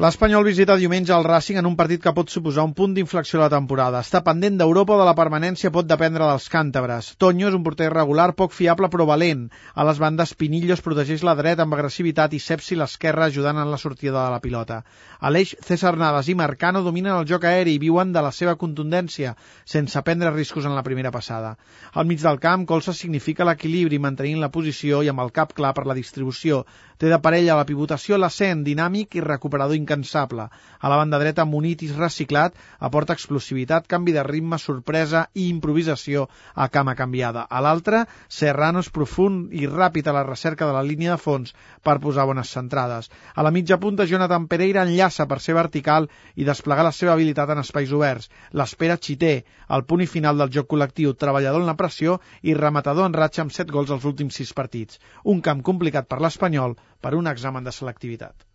L'Espanyol visita diumenge el Racing en un partit que pot suposar un punt d'inflexió a la temporada. Està pendent d'Europa o de la permanència pot dependre dels càntabres. Toño és un porter regular, poc fiable però valent. A les bandes, Pinillos protegeix la dreta amb agressivitat i Sepsi l'esquerra ajudant en la sortida de la pilota. Aleix, César Navas i Marcano dominen el joc aeri i viuen de la seva contundència, sense prendre riscos en la primera passada. Al mig del camp, Colsa significa l'equilibri mantenint la posició i amb el cap clar per la distribució. Té de parella la pivotació l'ascent, dinàmic i recuperador incansable. A la banda dreta, Munitis reciclat aporta explosivitat, canvi de ritme, sorpresa i improvisació a cama canviada. A l'altra, Serrano és profund i ràpid a la recerca de la línia de fons per posar bones centrades. A la mitja punta, Jonathan Pereira enllaça per ser vertical i desplegar la seva habilitat en espais oberts. L'espera Xité, el punt i final del joc col·lectiu, treballador en la pressió i rematador en ratxa amb 7 gols als últims 6 partits. Un camp complicat per l'Espanyol per un examen de selectivitat.